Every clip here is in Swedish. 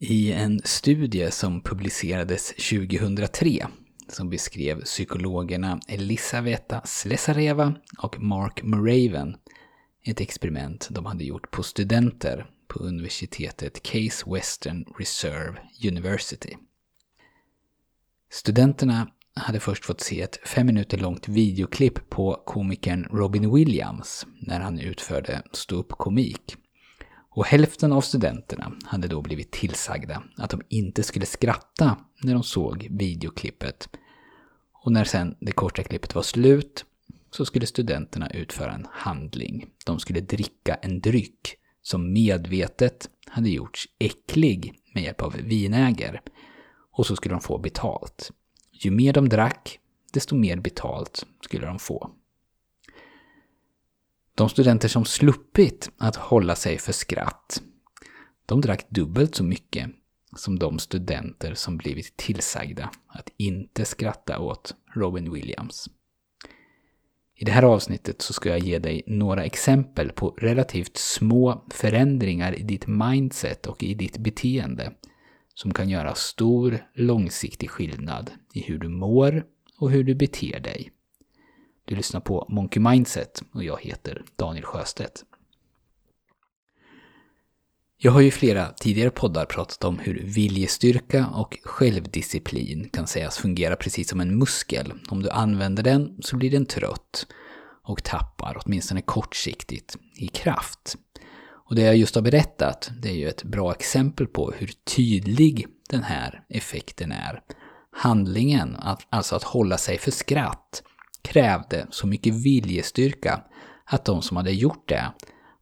I en studie som publicerades 2003 som beskrev psykologerna Elisaveta Slesareva och Mark Moraven ett experiment de hade gjort på studenter på universitetet Case Western Reserve University. Studenterna hade först fått se ett fem minuter långt videoklipp på komikern Robin Williams när han utförde ståuppkomik. Och hälften av studenterna hade då blivit tillsagda att de inte skulle skratta när de såg videoklippet. Och när sen det korta klippet var slut så skulle studenterna utföra en handling. De skulle dricka en dryck som medvetet hade gjorts äcklig med hjälp av vinäger. Och så skulle de få betalt. Ju mer de drack, desto mer betalt skulle de få. De studenter som sluppit att hålla sig för skratt, de drack dubbelt så mycket som de studenter som blivit tillsagda att inte skratta åt Robin Williams. I det här avsnittet så ska jag ge dig några exempel på relativt små förändringar i ditt mindset och i ditt beteende som kan göra stor långsiktig skillnad i hur du mår och hur du beter dig. Du lyssnar på Monkey Mindset och jag heter Daniel Sjöstedt. Jag har ju i flera tidigare poddar pratat om hur viljestyrka och självdisciplin kan sägas fungera precis som en muskel. Om du använder den så blir den trött och tappar, åtminstone kortsiktigt, i kraft. Och det jag just har berättat, det är ju ett bra exempel på hur tydlig den här effekten är. Handlingen, alltså att hålla sig för skratt, krävde så mycket viljestyrka att de som hade gjort det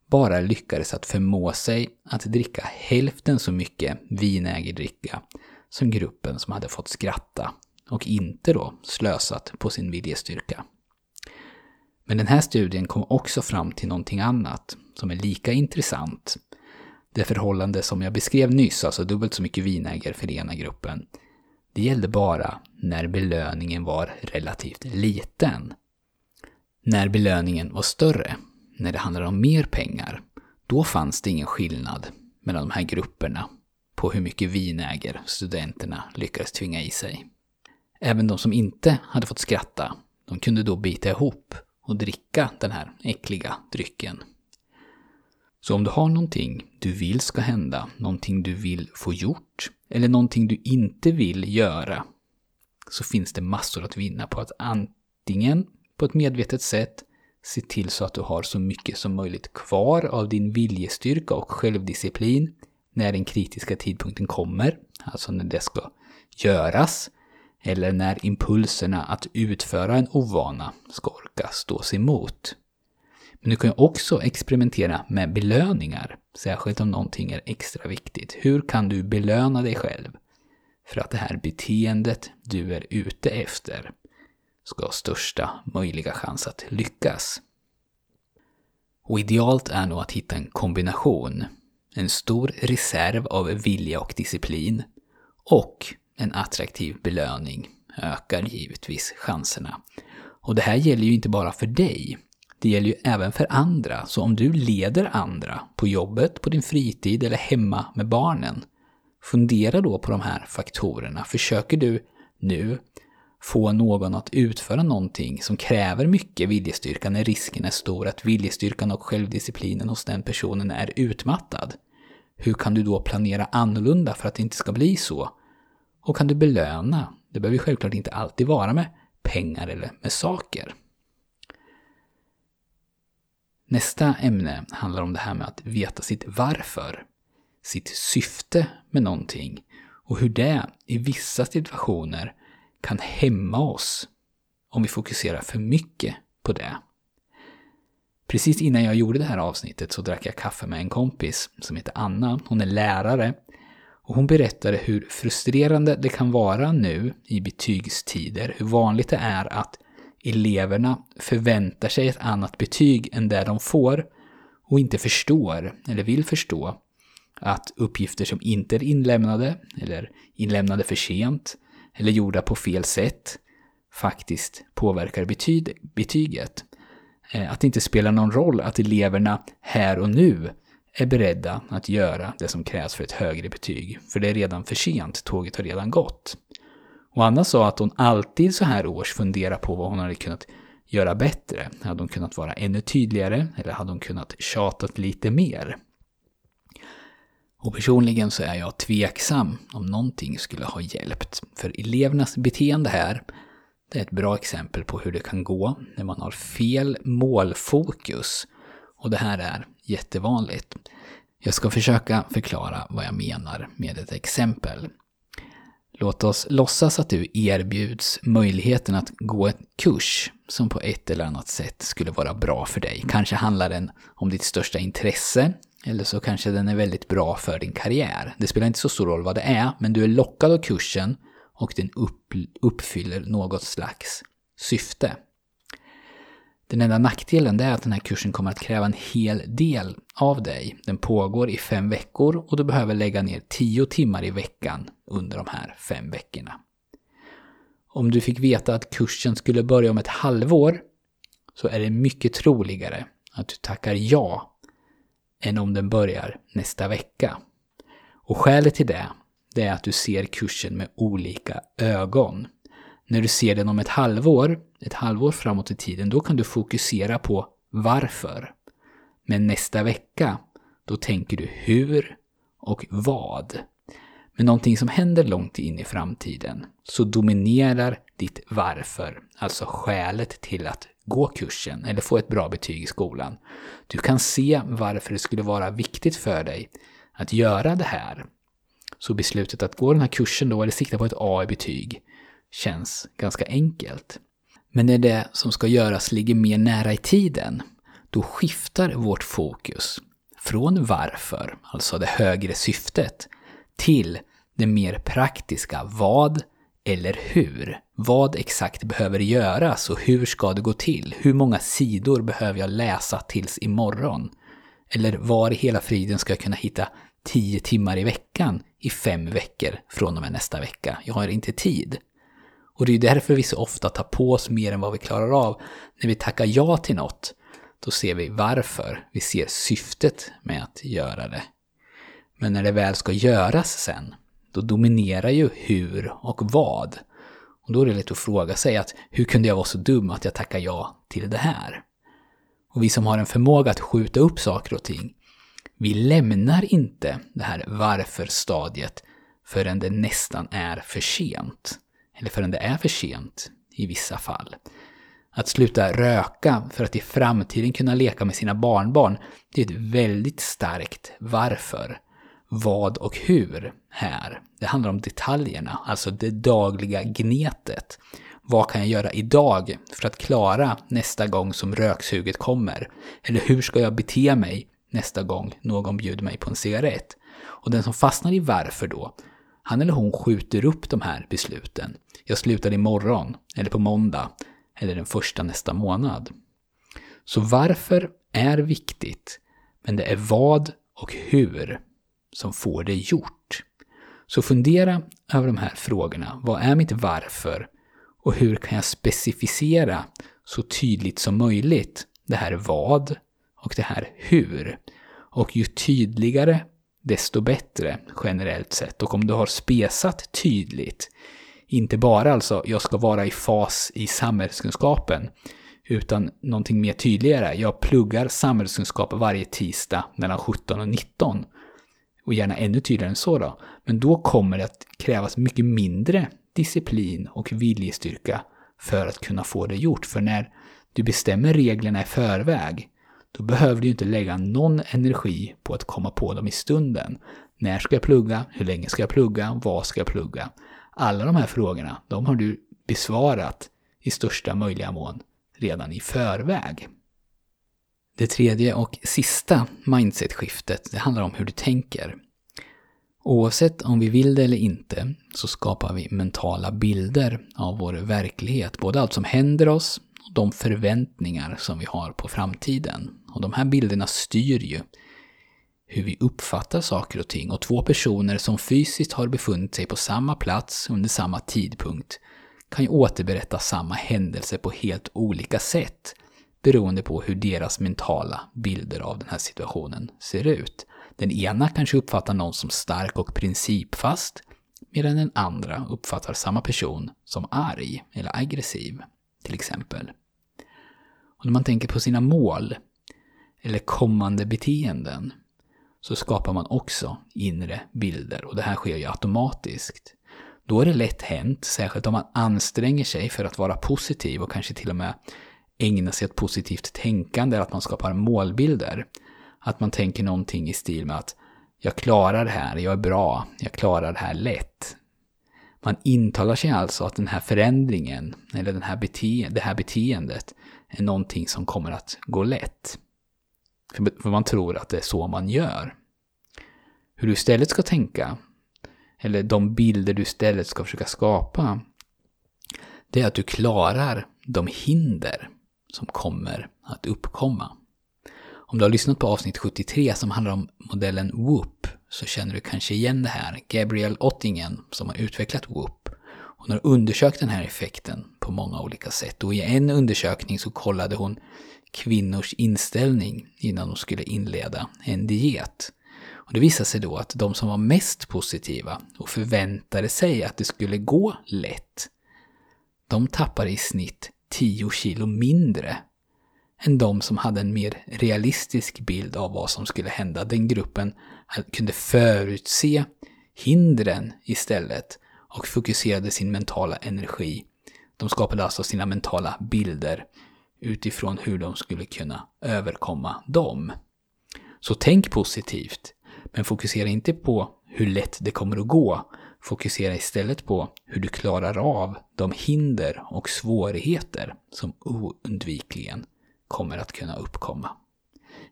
bara lyckades att förmå sig att dricka hälften så mycket vinägerdricka som gruppen som hade fått skratta och inte då slösat på sin viljestyrka. Men den här studien kom också fram till någonting annat som är lika intressant. Det förhållande som jag beskrev nyss, alltså dubbelt så mycket vinäger för ena gruppen, det gällde bara när belöningen var relativt liten. När belöningen var större, när det handlade om mer pengar, då fanns det ingen skillnad mellan de här grupperna på hur mycket vinäger studenterna lyckades tvinga i sig. Även de som inte hade fått skratta, de kunde då bita ihop och dricka den här äckliga drycken. Så om du har någonting du vill ska hända, någonting du vill få gjort, eller någonting du inte vill göra, så finns det massor att vinna på att antingen på ett medvetet sätt se till så att du har så mycket som möjligt kvar av din viljestyrka och självdisciplin när den kritiska tidpunkten kommer, alltså när det ska göras, eller när impulserna att utföra en ovana ska orka stås emot. Men du kan ju också experimentera med belöningar, särskilt om någonting är extra viktigt. Hur kan du belöna dig själv för att det här beteendet du är ute efter ska ha största möjliga chans att lyckas? Och idealt är nog att hitta en kombination. En stor reserv av vilja och disciplin och en attraktiv belöning ökar givetvis chanserna. Och det här gäller ju inte bara för dig. Det gäller ju även för andra. Så om du leder andra på jobbet, på din fritid eller hemma med barnen. Fundera då på de här faktorerna. Försöker du nu få någon att utföra någonting som kräver mycket viljestyrka när risken är stor att viljestyrkan och självdisciplinen hos den personen är utmattad? Hur kan du då planera annorlunda för att det inte ska bli så? Och kan du belöna? Det behöver självklart inte alltid vara med pengar eller med saker. Nästa ämne handlar om det här med att veta sitt varför. Sitt syfte med någonting. Och hur det i vissa situationer kan hämma oss om vi fokuserar för mycket på det. Precis innan jag gjorde det här avsnittet så drack jag kaffe med en kompis som heter Anna. Hon är lärare och hon berättade hur frustrerande det kan vara nu i betygstider, hur vanligt det är att eleverna förväntar sig ett annat betyg än det de får och inte förstår, eller vill förstå, att uppgifter som inte är inlämnade, eller inlämnade för sent, eller gjorda på fel sätt, faktiskt påverkar betyd, betyget. Eh, att det inte spelar någon roll att eleverna här och nu är beredda att göra det som krävs för ett högre betyg, för det är redan för sent, tåget har redan gått. Och Anna sa att hon alltid så här års funderar på vad hon hade kunnat göra bättre. Hade hon kunnat vara ännu tydligare eller hade hon kunnat tjatat lite mer? Och personligen så är jag tveksam om någonting skulle ha hjälpt. För elevernas beteende här, det är ett bra exempel på hur det kan gå när man har fel målfokus. Och det här är jättevanligt. Jag ska försöka förklara vad jag menar med ett exempel. Låt oss låtsas att du erbjuds möjligheten att gå en kurs som på ett eller annat sätt skulle vara bra för dig. Kanske handlar den om ditt största intresse, eller så kanske den är väldigt bra för din karriär. Det spelar inte så stor roll vad det är, men du är lockad av kursen och den upp, uppfyller något slags syfte. Den enda nackdelen är att den här kursen kommer att kräva en hel del av dig. Den pågår i fem veckor och du behöver lägga ner tio timmar i veckan under de här fem veckorna. Om du fick veta att kursen skulle börja om ett halvår så är det mycket troligare att du tackar ja än om den börjar nästa vecka. Och skälet till det, det är att du ser kursen med olika ögon. När du ser den om ett halvår, ett halvår framåt i tiden, då kan du fokusera på varför. Men nästa vecka, då tänker du hur och vad. Men någonting som händer långt in i framtiden, så dominerar ditt varför, alltså skälet till att gå kursen eller få ett bra betyg i skolan. Du kan se varför det skulle vara viktigt för dig att göra det här. Så beslutet att gå den här kursen då, eller sikta på ett A i betyg, känns ganska enkelt. Men när det som ska göras ligger mer nära i tiden, då skiftar vårt fokus från varför, alltså det högre syftet, till det mer praktiska vad eller hur. Vad exakt behöver göras och hur ska det gå till? Hur många sidor behöver jag läsa tills imorgon? Eller var i hela friden ska jag kunna hitta tio timmar i veckan i fem veckor från och med nästa vecka? Jag har inte tid. Och det är därför vi så ofta tar på oss mer än vad vi klarar av. När vi tackar ja till något, då ser vi varför. Vi ser syftet med att göra det. Men när det väl ska göras sen, då dominerar ju hur och vad. Och då är det lätt att fråga sig att hur kunde jag vara så dum att jag tackar ja till det här? Och vi som har en förmåga att skjuta upp saker och ting, vi lämnar inte det här varför-stadiet förrän det nästan är för sent. Eller förrän det är för sent i vissa fall. Att sluta röka för att i framtiden kunna leka med sina barnbarn, det är ett väldigt starkt varför vad och hur här. Det handlar om detaljerna, alltså det dagliga gnetet. Vad kan jag göra idag för att klara nästa gång som röksuget kommer? Eller hur ska jag bete mig nästa gång någon bjuder mig på en cigarett? Och den som fastnar i varför då, han eller hon skjuter upp de här besluten. Jag slutar imorgon, eller på måndag, eller den första nästa månad. Så varför är viktigt, men det är vad och hur som får det gjort. Så fundera över de här frågorna. Vad är mitt varför? Och hur kan jag specificera så tydligt som möjligt det här vad och det här hur? Och ju tydligare, desto bättre generellt sett. Och om du har spesat tydligt, inte bara alltså jag ska vara i fas i samhällskunskapen, utan någonting mer tydligare. Jag pluggar samhällskunskap varje tisdag mellan 17 och 19 och gärna ännu tydligare än så då. Men då kommer det att krävas mycket mindre disciplin och viljestyrka för att kunna få det gjort. För när du bestämmer reglerna i förväg, då behöver du inte lägga någon energi på att komma på dem i stunden. När ska jag plugga? Hur länge ska jag plugga? Vad ska jag plugga? Alla de här frågorna, de har du besvarat i största möjliga mån redan i förväg. Det tredje och sista mindset-skiftet, det handlar om hur du tänker. Oavsett om vi vill det eller inte så skapar vi mentala bilder av vår verklighet. Både allt som händer oss de förväntningar som vi har på framtiden. Och de här bilderna styr ju hur vi uppfattar saker och ting. Och två personer som fysiskt har befunnit sig på samma plats under samma tidpunkt kan ju återberätta samma händelse på helt olika sätt beroende på hur deras mentala bilder av den här situationen ser ut. Den ena kanske uppfattar någon som stark och principfast, medan den andra uppfattar samma person som arg eller aggressiv, till exempel. Och när man tänker på sina mål, eller kommande beteenden, så skapar man också inre bilder och det här sker ju automatiskt. Då är det lätt hänt, särskilt om man anstränger sig för att vara positiv och kanske till och med ägna sig åt positivt tänkande, att man skapar målbilder. Att man tänker någonting i stil med att jag klarar det här, jag är bra, jag klarar det här lätt. Man intalar sig alltså att den här förändringen, eller den här bete det här beteendet, är någonting som kommer att gå lätt. För man tror att det är så man gör. Hur du istället ska tänka, eller de bilder du istället ska försöka skapa, det är att du klarar de hinder som kommer att uppkomma. Om du har lyssnat på avsnitt 73 som handlar om modellen WHOOP så känner du kanske igen det här. Gabrielle Ottingen som har utvecklat WHOOP. Hon har undersökt den här effekten på många olika sätt och i en undersökning så kollade hon kvinnors inställning innan de skulle inleda en diet. Och det visade sig då att de som var mest positiva och förväntade sig att det skulle gå lätt, de tappade i snitt 10 kilo mindre än de som hade en mer realistisk bild av vad som skulle hända. Den gruppen kunde förutse hindren istället och fokuserade sin mentala energi. De skapade alltså sina mentala bilder utifrån hur de skulle kunna överkomma dem. Så tänk positivt, men fokusera inte på hur lätt det kommer att gå. Fokusera istället på hur du klarar av de hinder och svårigheter som oundvikligen kommer att kunna uppkomma.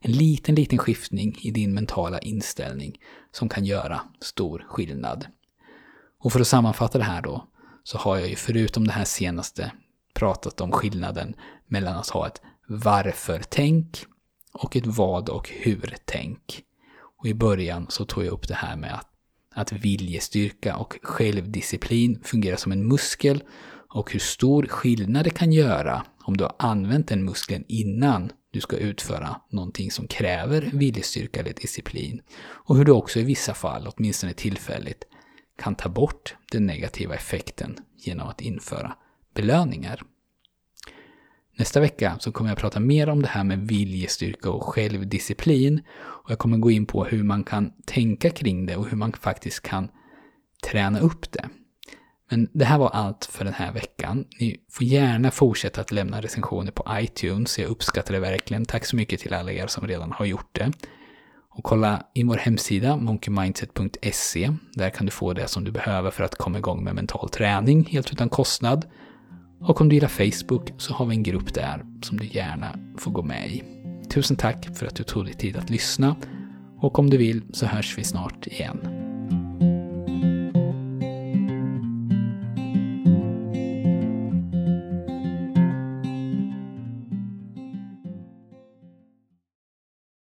En liten, liten skiftning i din mentala inställning som kan göra stor skillnad. Och för att sammanfatta det här då, så har jag ju förutom det här senaste pratat om skillnaden mellan att ha ett varför-tänk och ett vad och hur-tänk. Och i början så tog jag upp det här med att, att viljestyrka och självdisciplin fungerar som en muskel och hur stor skillnad det kan göra om du har använt den muskeln innan du ska utföra någonting som kräver viljestyrka eller disciplin. Och hur du också i vissa fall, åtminstone tillfälligt, kan ta bort den negativa effekten genom att införa belöningar. Nästa vecka så kommer jag prata mer om det här med viljestyrka och självdisciplin. Och jag kommer gå in på hur man kan tänka kring det och hur man faktiskt kan träna upp det. Men det här var allt för den här veckan. Ni får gärna fortsätta att lämna recensioner på iTunes. Jag uppskattar det verkligen. Tack så mycket till alla er som redan har gjort det. Och kolla in vår hemsida, monkeymindset.se. Där kan du få det som du behöver för att komma igång med mental träning helt utan kostnad. Och om du gillar Facebook så har vi en grupp där som du gärna får gå med i. Tusen tack för att du tog dig tid att lyssna. Och om du vill så hörs vi snart igen.